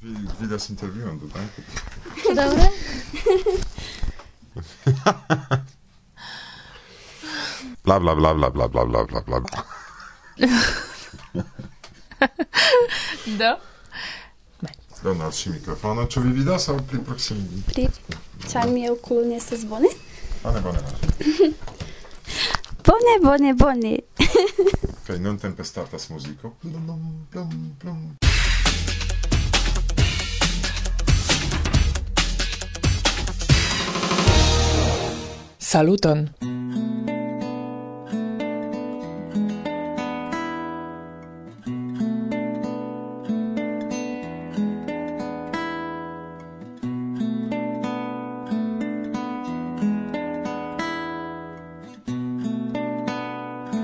Vi vidas intervjuon do danko. Dobre. bla bla bla bla bla bla bla bla bla. Do. Donas si mikrofono, ĉu vi vidas aŭ pli proksime? Pli, ĉar mia okulo ne estas bone. Bone, bone, bone. bone, bone, bone. Kaj nuntempe startas muziko. Plum, plum, plum. Saluton!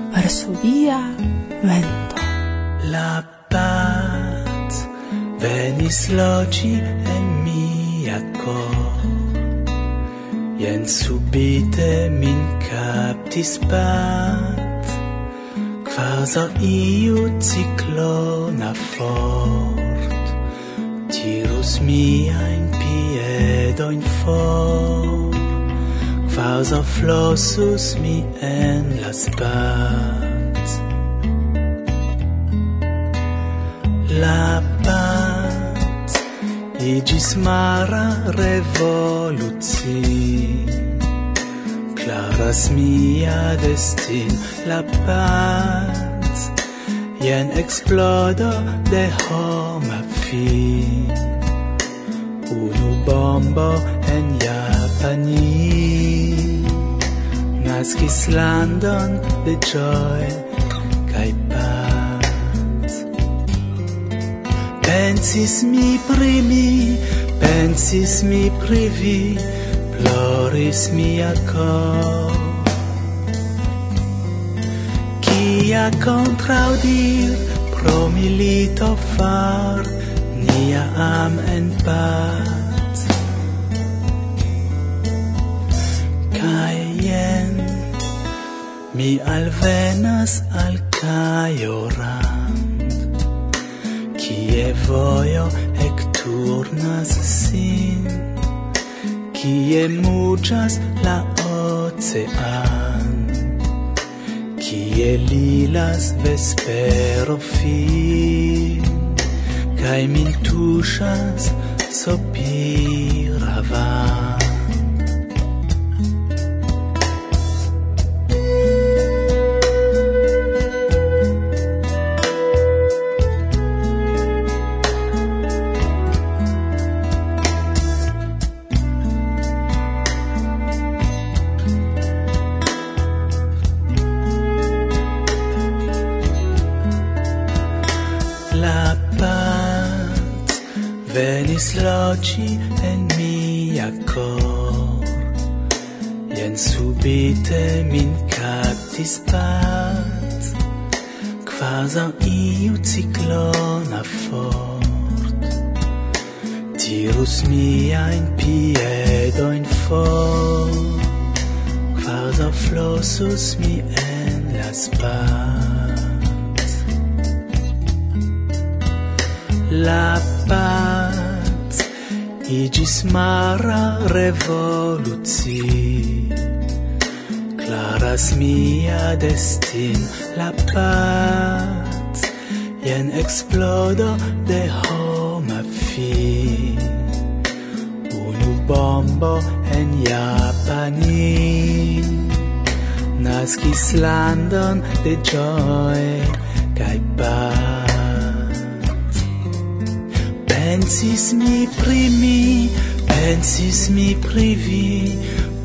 Varsovia vento La paz venis logi en mia cor Jen subite min captis pat Quasar iu ciclona fort Tirus miain piedoin for Quasar flossus mi en la spat La Igis mara revoluci Claras mia destin la paz. Jen explodo de homa fi. Unu bombo en Japani naskis landon de joy Kai paz. Pensis mi pri mi, pensis mi pri vi, ploris mia cor. Kia contraudir pro milito far, nia am en pat. Kai jen, mi alvenas al Kajoram. Kie vojo hec turnas sin Kie muchas la ocean Kie lilas vespero fin Kaj min tuŝas sopira van mi en las paz la paz igis mara revoluci. Claras mia destin. La paz jen explodo de homa fi. Unu bombo en Japanio naskis landon de joy kai paz pensis mi pri mi pensis mi pri vi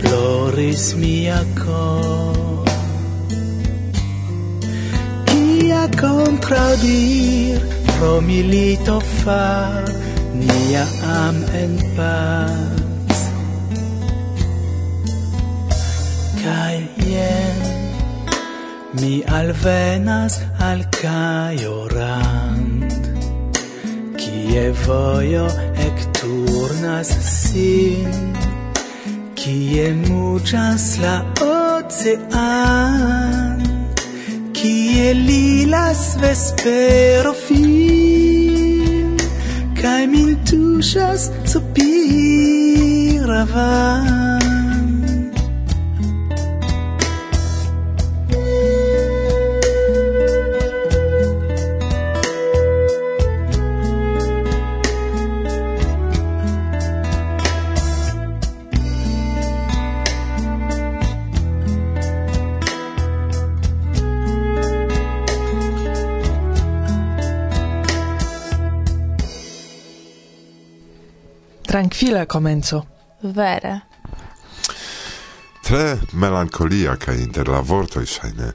ploris mia kor kia kontraŭdir pro milito far nia am en paz Alvenas al caio rand Kie vojo ecturnas sin Kie muchas la ocean Kie lilas vespero fin Kaj min tuŝas sopira van. Trankvila comenzo. Vere. Tre melancolia ca inter la vortoj ŝajne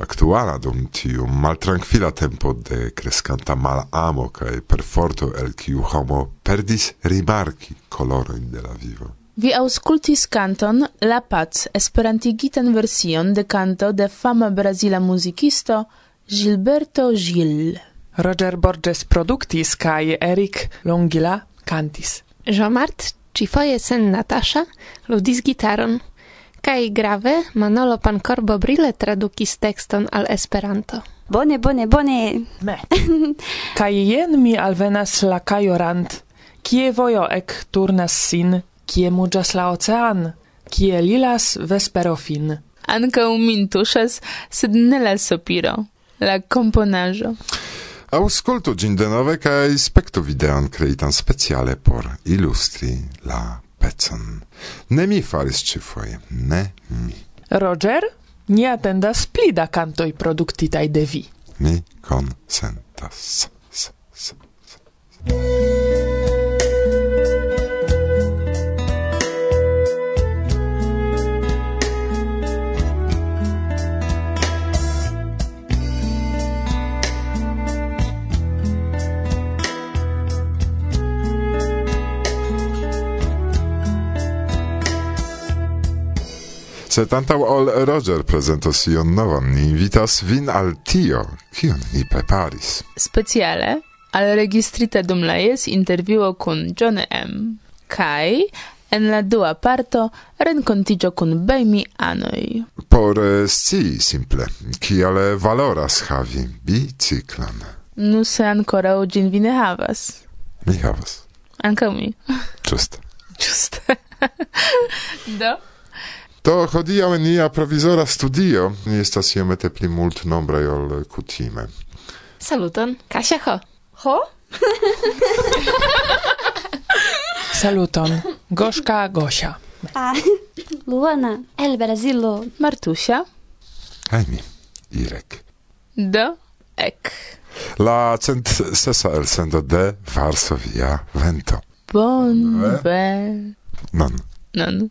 actuala dum tiu maltrankvila tempo de crescanta mal amo ca per perforto el kiu homo perdis rimarki kolorojn de la vivo. Vi auscultis canton La Paz, esperantigitan version de canto de fama brasila musicisto Gilberto Gil. Roger Borges produktis kaj Eric Longila cantis. Jean-Mart, ci cifoje sen Natasza ludis gitaron, Kai grave Manolo Pancorbo brile tradukis tekston al Esperanto. Bone, bone, bone! Me! Kai jen mi alvenas la kajorant, kie vojo ek turnas sin, kie muĝas la ocean, kie lilas vesperofin. Ankaŭ min tuŝas, sed ne la sopiro, la komponaĵo. Auscolto gin denove cae spectu videon creitan speciale por illustri la pecon. Ne mi faris cifoie, ne mi. Roger, ni attendas pli da cantoi productitai de vi. Mi consentas. S, s, s, s. Sed antaŭ ol Roger presentos ion novan, ni invitas vin al tio, kion ni preparis. Speciale al registrita dum la jes intervjuo kun John M. Kai, en la dua parto renkontigio kun bejmi anoj. Por eh, scii simple, kiale eh, valoras havi biciklan. Nu se ancora ĝin vi ne havas. Mi havas. Ankaŭ mi. Ĝuste. Ĝuste. Do? Do hodiaŭ en nia provizora studio ni estas iomete pli multnombraj ol kutime. Saluton, Kasia Ho. Ho? Saluton, Goszka Gosia. A, Luana, El Brazilu, Martusia. Kaj mi, Irek. Do, ek. La cent sesa el sendo de Varsovia vento. Bon, ben. Non. Non.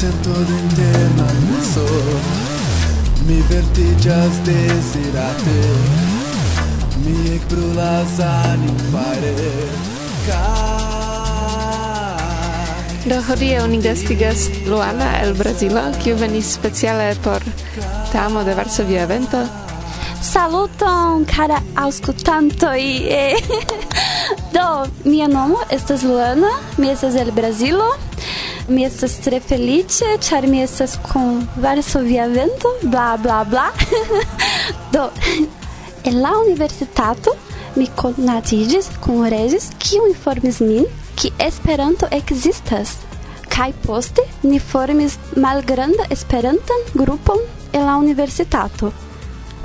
sento interna meso Mi vertigas desirate Mi ekbrulas animfare Do hodie oni gastigas Luana el Brazilo, kiu venis speciale por tamo de Varsovia evento. Saluton, cara aŭskultantoj! Do, mia nomo estas Luana, mi estas el Brazilo. Mi estas tre felice, char mi estas con Varsovia evento, bla bla bla. Do, en la universitato mi konatiĝis kun Regis, kiu informis min, ki Esperanto ekzistas. Kaj poste ni formis malgranda Esperantan grupon en la universitato.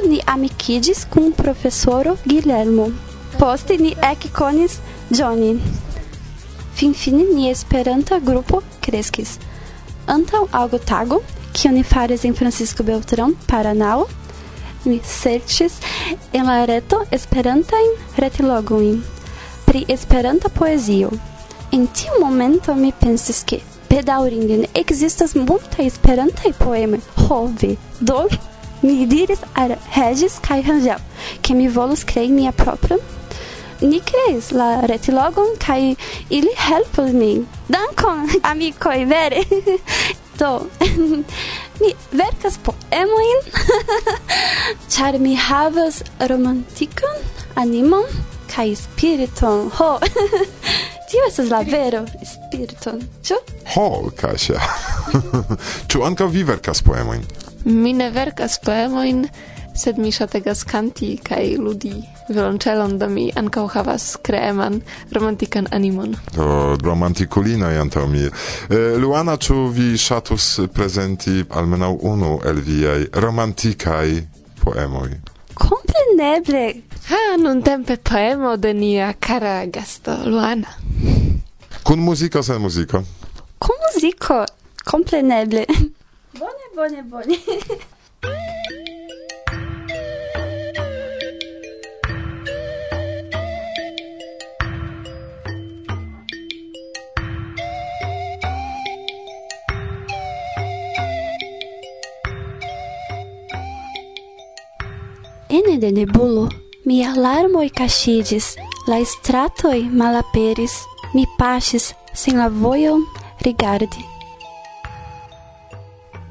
Ni amikiĝis kun profesoro Guillermo. Poste ni ekkonis Johnny. Finfine Esperanta grupo kreskis. Antaŭ aŭgotago, kion ni faris en Francisco Beltrán, Paranao, mi serĉis en la reto Esperantajn retilogojn pri Esperanta poezio. En tiu momento mi pensis ke bedaŭrinde ne ekzistas multaj Esperantaj poemoj. Ho ve, do mi diris Regis kaj Rangel ke mi volus krei mia propran ni kreis la retilogon kaj ili helpos min. Dankon, amikoj, vere! Do, mi verkas poemojn, ĉar mi havas romantikan animon kaj spiriton. Ho! Tio estas la vero, spiriton. Ĉu? Ho, Kasia! Ĉu ankaŭ vi verkas poemojn? Mi ne verkas poemojn, sed mi ŝategas kanti kaj ludi violonĉelon, do mi ankaŭ havas kreeman romantikan animon. Do romantikulino antaŭ mi. Eh, Luana, ĉu vi ŝatus prezenti almenaŭ unu el viaj romantikaj poemoj? Kompreneble. Ha, nun tempe poemo de nia cara gasto Luana. Kun muziko sen muziko? Kun muziko, kompreneble. bone, bone, bone. Ene de nebulo, mia larmoi caxidis, la stratoi malaperis, mi paxis sem la voion rigardi.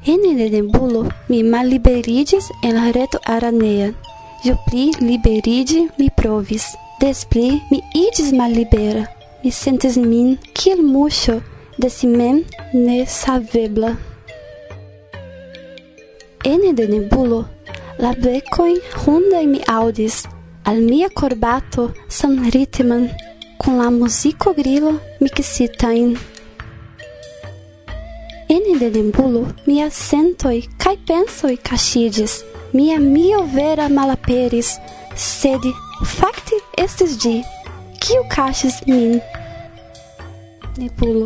Ene de nebulo, mi malliberidis en la reto aranea. Jo pli liberidi mi provis, des pli mi idis mallibera. Mi sentis min kiel muŝo de si mem ne savebla. Ene de nebulo, la becoi rondai mi audis, al mia corbato san ritman, con la musico grilo mixitain. Ene de dembulo mia sentoi penso pensoi cachides mia mio vera malaperis, sed facti estes di, Kiu caxis min. Nebulo.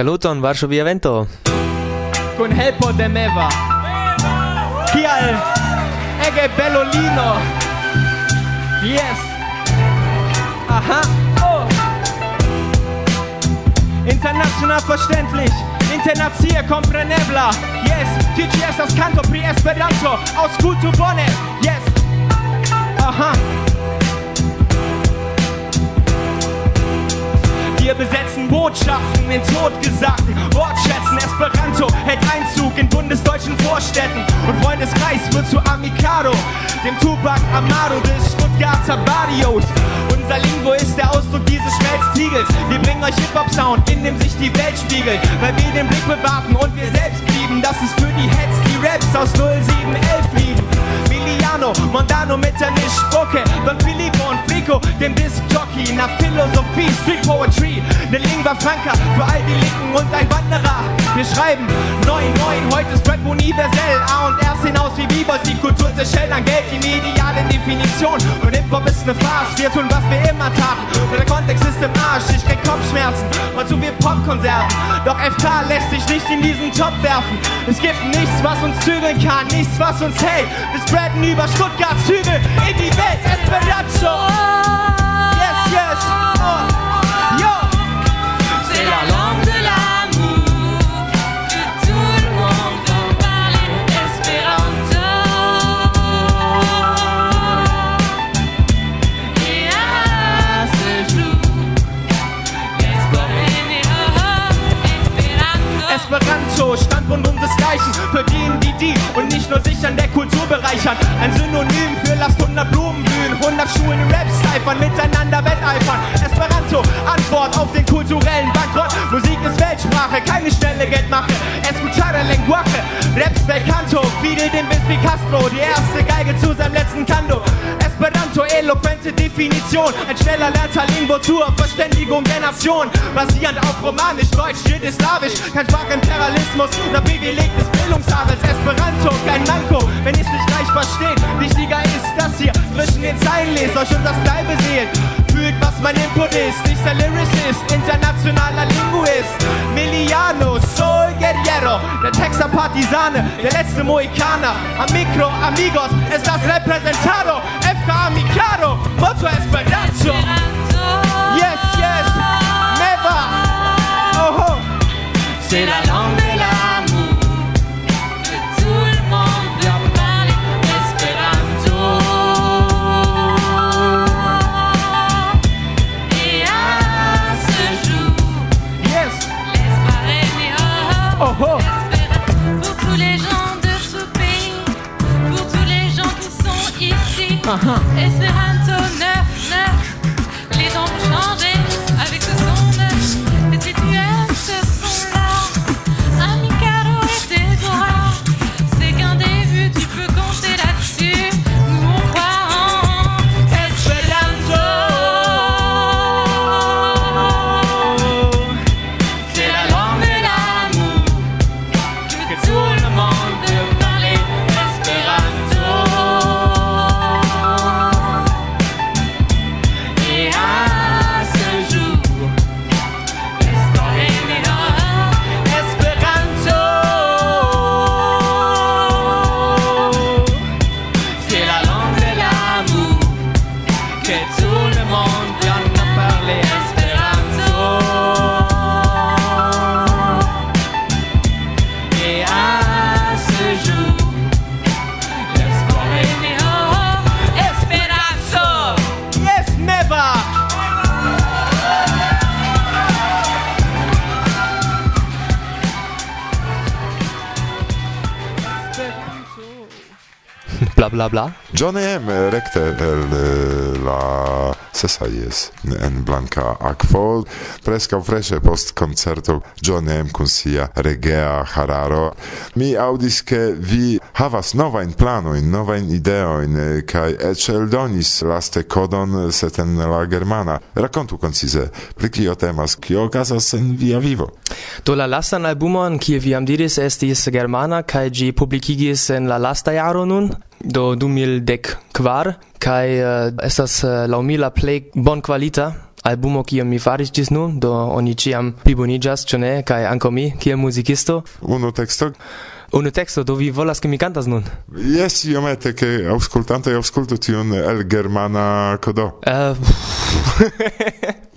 Saluton Varsovia Vento. Con helpo de Meva. Kial ege bellolino! Yes. Aha. Oh. International verständlich. Internacie comprenebla. Yes. Tici estas canto pri Esperanto. Aus Bone. Yes. Aha. Wir besetzen Botschaften in totgesagten Wortschätzen. Esperanto hält Einzug in bundesdeutschen Vorstädten. Und Freundeskreis wird zu Amicado, dem Tupac Amado des Stuttgarter Barrios. Unser Lingo ist der Ausdruck dieses Schmelztiegels. Wir bringen euch Hip-Hop-Sound, in dem sich die Welt spiegelt. Weil wir den Blick bewahren und wir selbst lieben. Das ist für die Heads, die Raps aus 0711 lieben. Milano, Mondano mit der Nischspucke, Don Filippo und Flico, dem Disc-Jockey, nach Philosophie, Street Poetry, ne Lingua Franca für all die Linken und ein Wanderer. Wir schreiben 9-9, heute ist Rap universell, A und R sehen aus wie Bibers, die Kultur zerschellt an Geld, die mediale Definition. Und Hip-Hop ist ne Farce, wir tun was wir immer taten, und der Kontext ist im Arsch, ich krieg Kopfschmerzen, und zu viel Popkonserven, doch FK lässt sich nicht in diesen Top werfen, es gibt nichts, was uns zügeln kann, nichts, was uns hält, wir spreaden über Stuttgart Züge in die Welt Esperanto. Yes, yes. Oh. Standpunkt unseresgleichen, für die, die und nicht nur sich an der Kultur bereichern. Ein Synonym für lasst 100 Blumen blühen, 100 Schulen Rap-Cyphern, miteinander wetteifern. Esperanto, Antwort auf den kulturellen Bankrott. Musik ist Weltsprache, keine schnelle Geldmache. Escuchar el lenguaje, Raps bel canto, Fidel dem wie Castro, die erste Geige zu seinem letzten Kando. Esperanto, eloquente Definition, ein schneller Lerntalingwo zur Verständigung der Nation. Basierend auf Romanisch, Deutsch, Jüdisch-Slawisch, kein Sprachimperialismus oder Privileg des Bildungsadels. Esperanto, kein Manko, wenn ich's nicht gleich versteht. Wichtiger ist das hier, zwischen den Zeilen lest, euch unser Style beseelt. Fühlt, was mein Input ist, nicht der Lyricist, internationaler Linguist. Miliano, Soul Guerriero, der Texer Partisane, der letzte Mohikaner. Am Mikro, Amigos, es das Representado, FK Mikado, Motto Esperanto. Yes, yes, never. Oh, oh. Esperando. bla bla? Jonem recte el eh, la sesa yes, en blanca aquo presca fresche post concerto Jonem kun sia regea hararo. Mi audis che vi havas nova in plano in nova in ideo in kai eh, eceldonis laste kodon eh, seten la germana. Rakontu koncize pri kio temas kio okazas en via vivo? Do la lastan albumon kie vi am diris estis germana kai gi publikigis en la lasta jaro nun? do 2010 kvar kaj uh, estas uh, laŭ mi la plej albumo kiam mi faris ĝis nun do oni ĉiam pliboniĝas ĉu ne kaj ankaŭ mi kiel muzikisto unu teksto Unu texto do vi volas che mi cantas nun? Yes, iomete che auscultante auscultu tion el germana codo. Uh, eh,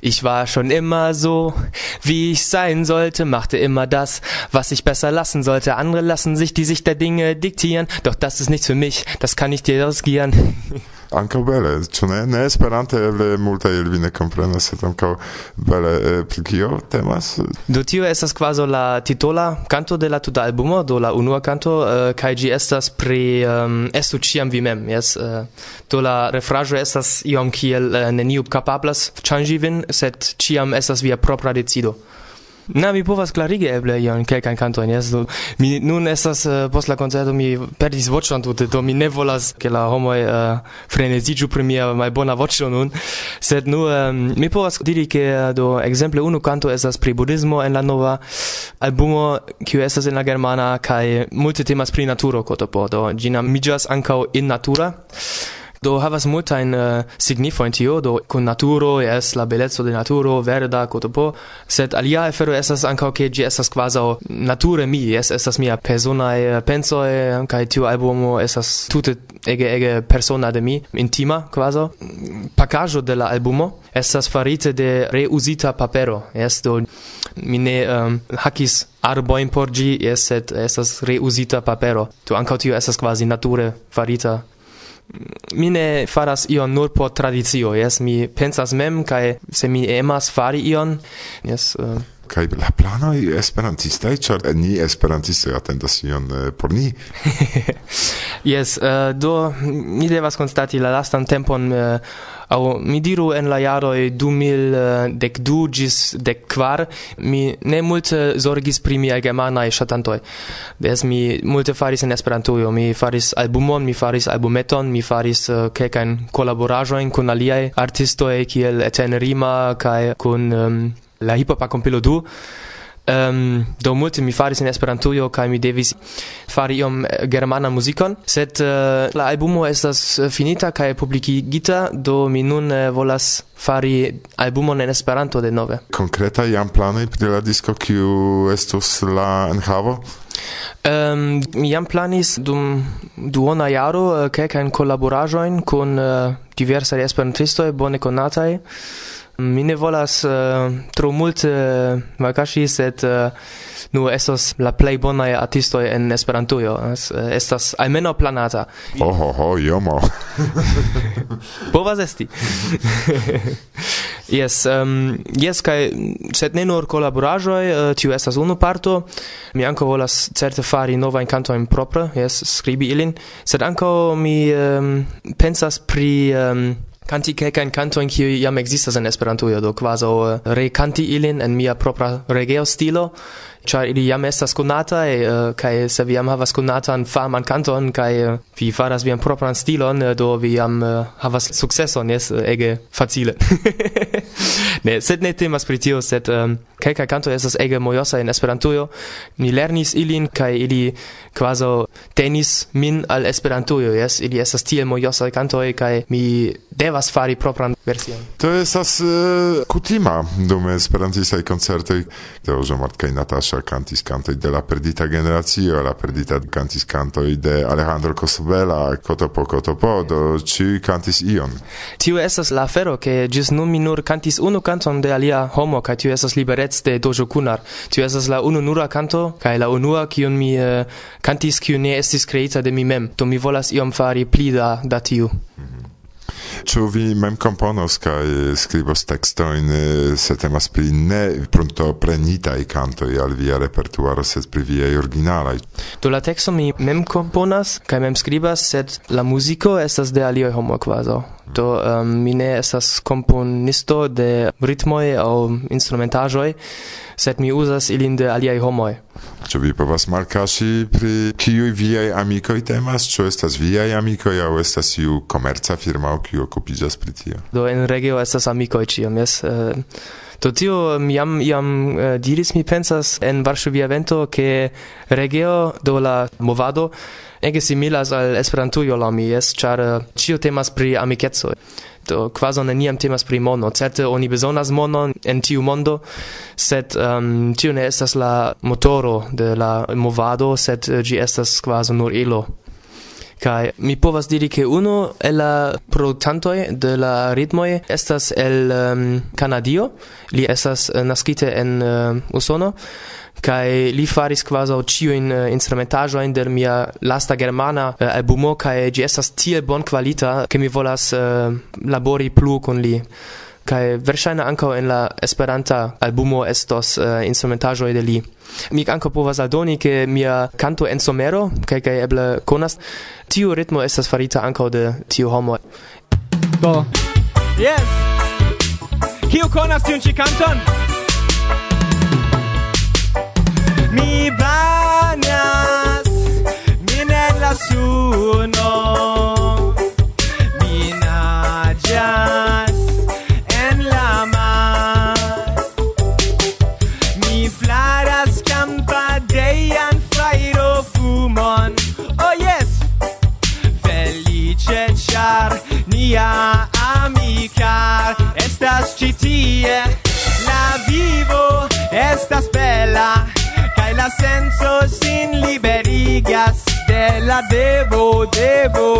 Ich war schon immer so, wie ich sein sollte, machte immer das, was ich besser lassen sollte. Andere lassen sich die Sicht der Dinge diktieren, doch das ist nichts für mich, das kann ich dir riskieren. ankaŭ bele, ĉu ne? Ne Esperante el multaj el vi ne komprenas, sed ankaŭ bele eh, pri kio temas. Do tio estas kvazo la titola canto de la tuta albumo, do la unua canto, uh, kai gi estas pri um, estu ciam vi mem, yes? Uh, do la refrajo estas iom kiel uh, neniu capablas changi vin, sed ciam estas via propra decido. Na, mi povas klarigi eble ion kelkajn kantojn, jes, do mi nun estas uh, post la koncerto mi perdis voĉon tute, do mi ne volas ke la homoj uh, freneziĝu pri mia malbona voĉo nun, sed nu um, mi povas diri ke uh, do ekzemple unu kanto estas pri budismo en la nova albumo kiu estas en la germana kaj multe temas pri naturo kotopo, do ĝi nomiĝas ankaŭ in natura. Do havas multajn uh, signifojn tio, do con naturo es la bellezza de naturo, verda, cotopo sed alia efero esas anka ke gi esas quasi nature mi, es esas mia persona e penso eh, e kai tio albumo esas tutte ege ege persona de mi, intima quasi pacaggio de la albumo esas farite de reusita papero, es do mi ne um, hakis arboin in porgi es sed reusita papero. Do ankaŭ tio esas quasi nature farita mi ne faras ion nur po tradicio, jes, mi pensas mem, kai se mi emas fari ion, jes... Uh, kai la plano planoj esperantistaj chart ni esperantista atendas ion eh, por ni? Jes uh, eh, do mi devas konstati la lastan tempon eh, uh, au mi diru en la jaroj 2012 ĝis de kvar mi ne multe zorgis pri miaj germanaj ŝatantoj. Des mi multe faris en esperanto mi faris albumon mi faris albumeton mi faris uh, kelkajn kolaboraĵojn kun aliaj artistoj kiel Etienne Rima kaj kun um, la hip hopa kompilo du Um, do multe mi faris in Esperantujo kaj mi devis fari iom eh, germana muzikon, sed uh, la albumo estas eh, finita kaj publikigita, do mi nun uh, volas fari albumon en Esperanto de nove Konkreta jam planoj pri la disko kiu estus la enhavo? Um, mi jam planis dum duona jaro kelkajn kolaboraĵojn kun uh, diversaj esperantistoj bone konataj. Mi ne volas uh, tro multe vakaŝi, sed uh, nu estos la plej bonaj artistoj en Esperantujo. Es, uh, estas almenaŭ planata. oh ho, jomo. Povas esti. Yes, um, yes, kai sed ne nur collaborajoi, uh, tiu estas unu parto, mi anco volas certe fari nova incanto in propra, yes, scribi ilin, sed anko mi um, pensas pri um, canti kelkajn kantojn kiuj jam ekzistas en Esperantujo, do kvazaŭ eh, rekanti ilin en mia propra regeo stilo char ili jam estas konataj uh, kai se vi jam havas konatan faman kanton kaj vi faras vian propran stilon do vi jam havas sukceson jes ege facile ne sed ne temas pri tio sed um, kai kai kanto estas ege mojosa en Esperantujo ni lernis ilin kai ili quasi tenis min al Esperantujo jes ili estas tiel mojosa kanto kai mi devas fari propran version. To estas uh, kutima dum esperantistaj koncertoj. do Martka i Natasza Marshall cantis canto de la perdita generazio, la perdita cantis canto de Alejandro Cosbella, Cotopo Cotopo, do ci cantis ion. Tiu esas la fero che gis nun mi nur cantis unu canton de alia homo, ca tiu esas liberec de Dojo Kunar. Tiu esas la unu nura canto, ca la unua, kiun mi uh, cantis, cion ne estis creita de mi mem. Do mi volas iom fari pli da, da tiu. Mm -hmm. Ĉu vi mem komponos kaj skribos tekstojn eh, se temas pri ne pruntoprenitaj kantoj al via repertuaro, sed pri viaj originalaj? Do la teksto mi mem komponas kaj mem skribas, sed la muziko estas de aliaj homoj kvazaŭ. Do um, mi ne estas komponisto de ritmoj aŭ instrumentaĵoj, sed mi uzas ilin de aliaj homoj. Ĉu vi povas malkaŝi pri kiuj viaj amikoj temas? Ĉu estas viaj amikoj aŭ estas iu komerca firmao kiu okupiĝas pri tio? Do en regio estas amikoj ĉiam, jes. Uh, Do tio mi um, jam iam uh, diris mi pensas en Varsovia vento ke regio do la movado ege similas al Esperantujo la mi es ĉar uh, ĉio temas pri amikeco do quasi neniam temas pri mono. Certe oni bezonas monon en tiu mondo sed um, tio ne estas la motoro de la movado sed uh, ĝi estas quasi nur elo Kai mi povas diri che uno el la produktantoj de la ritmoj estas el um, Kanadio. Li estas uh, naskite en uh, Usono kai li faris quasi ciu in uh, instrumentajo in der mia lasta germana uh, albumo kai gi estas tiel bon qualita ke mi volas uh, labori plu con li kai verŝajne ankaŭ en la Esperanta albumo estos uh, instrumentaĵoj de li. Mi ankaŭ povas aldoni ke mia canto en somero kai kaj eble konas tiu ritmo estas farita ankaŭ de tiu homo. Do. Yes. Kiu konas tiun ĉi kanton? Mi banas mi ne lasu Ci tie la vivo estas bella Kaj la senso sin liberigas. De la devo, devo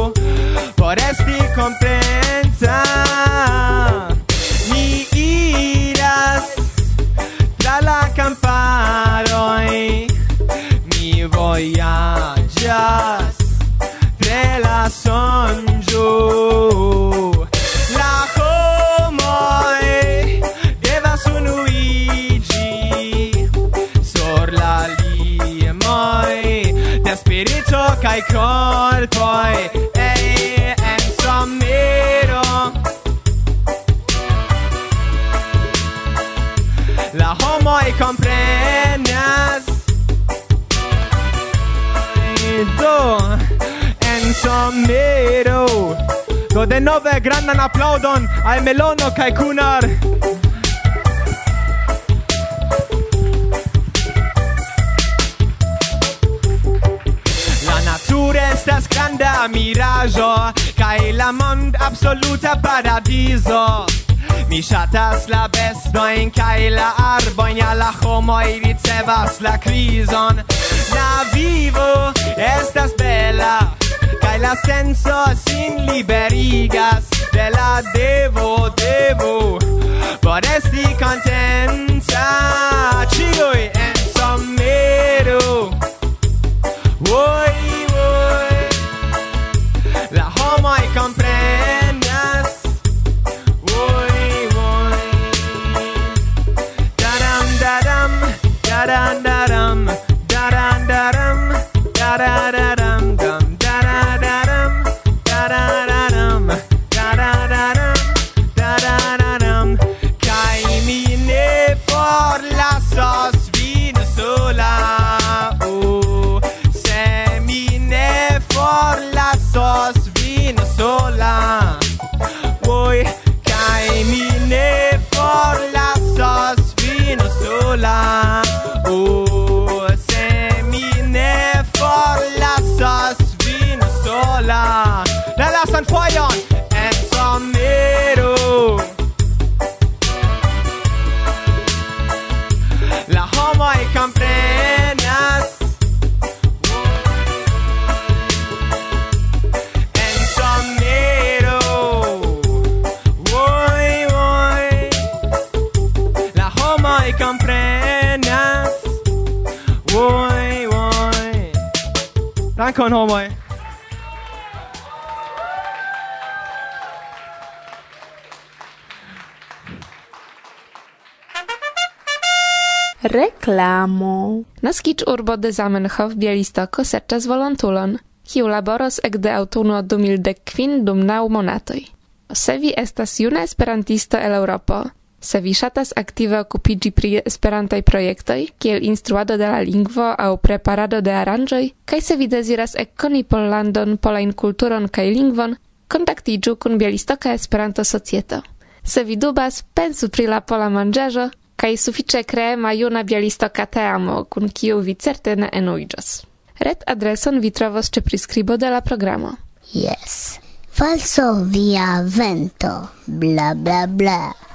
ai Melono kai Kunar. La natura estas granda mirajo kai la mond absoluta paradiso. Mi ŝatas la bestojn kaj la arbojn, ja la homoj ricevas la krizon. La vivo estas bella Kaj la senso sin liberigas. De la devo, devo Por esti contenta. Ĉiuj Dankon homoj. Reklamo. Naskic urbo de Zamenhof Bielistoko serĉas volontulon, kiu laboros ekde aŭtuno du mil dek kvin dum naŭ monatoj. Se vi estas juna esperantisto el Eŭropo, Se vi ŝatas aktive okupiĝi pri Esperantaj projektoj, kiel instruado de la lingvo aŭ preparado de aranĝoj, kaj se vi deziras ekkoni Pollandon, polajn kulturon kaj lingvon, kontaktiĝu kun Bielistoka Esperanto-Societo. Se vi dubas, pensu pri la pola manĝaĵo kaj sufiĉe kreema juna Bielistoka teamo, kun kiu vi certe ne enuiĝos. Red adreson vi trovos ĉe priskribo de la programo. Yes. Falso via vento. Bla bla bla.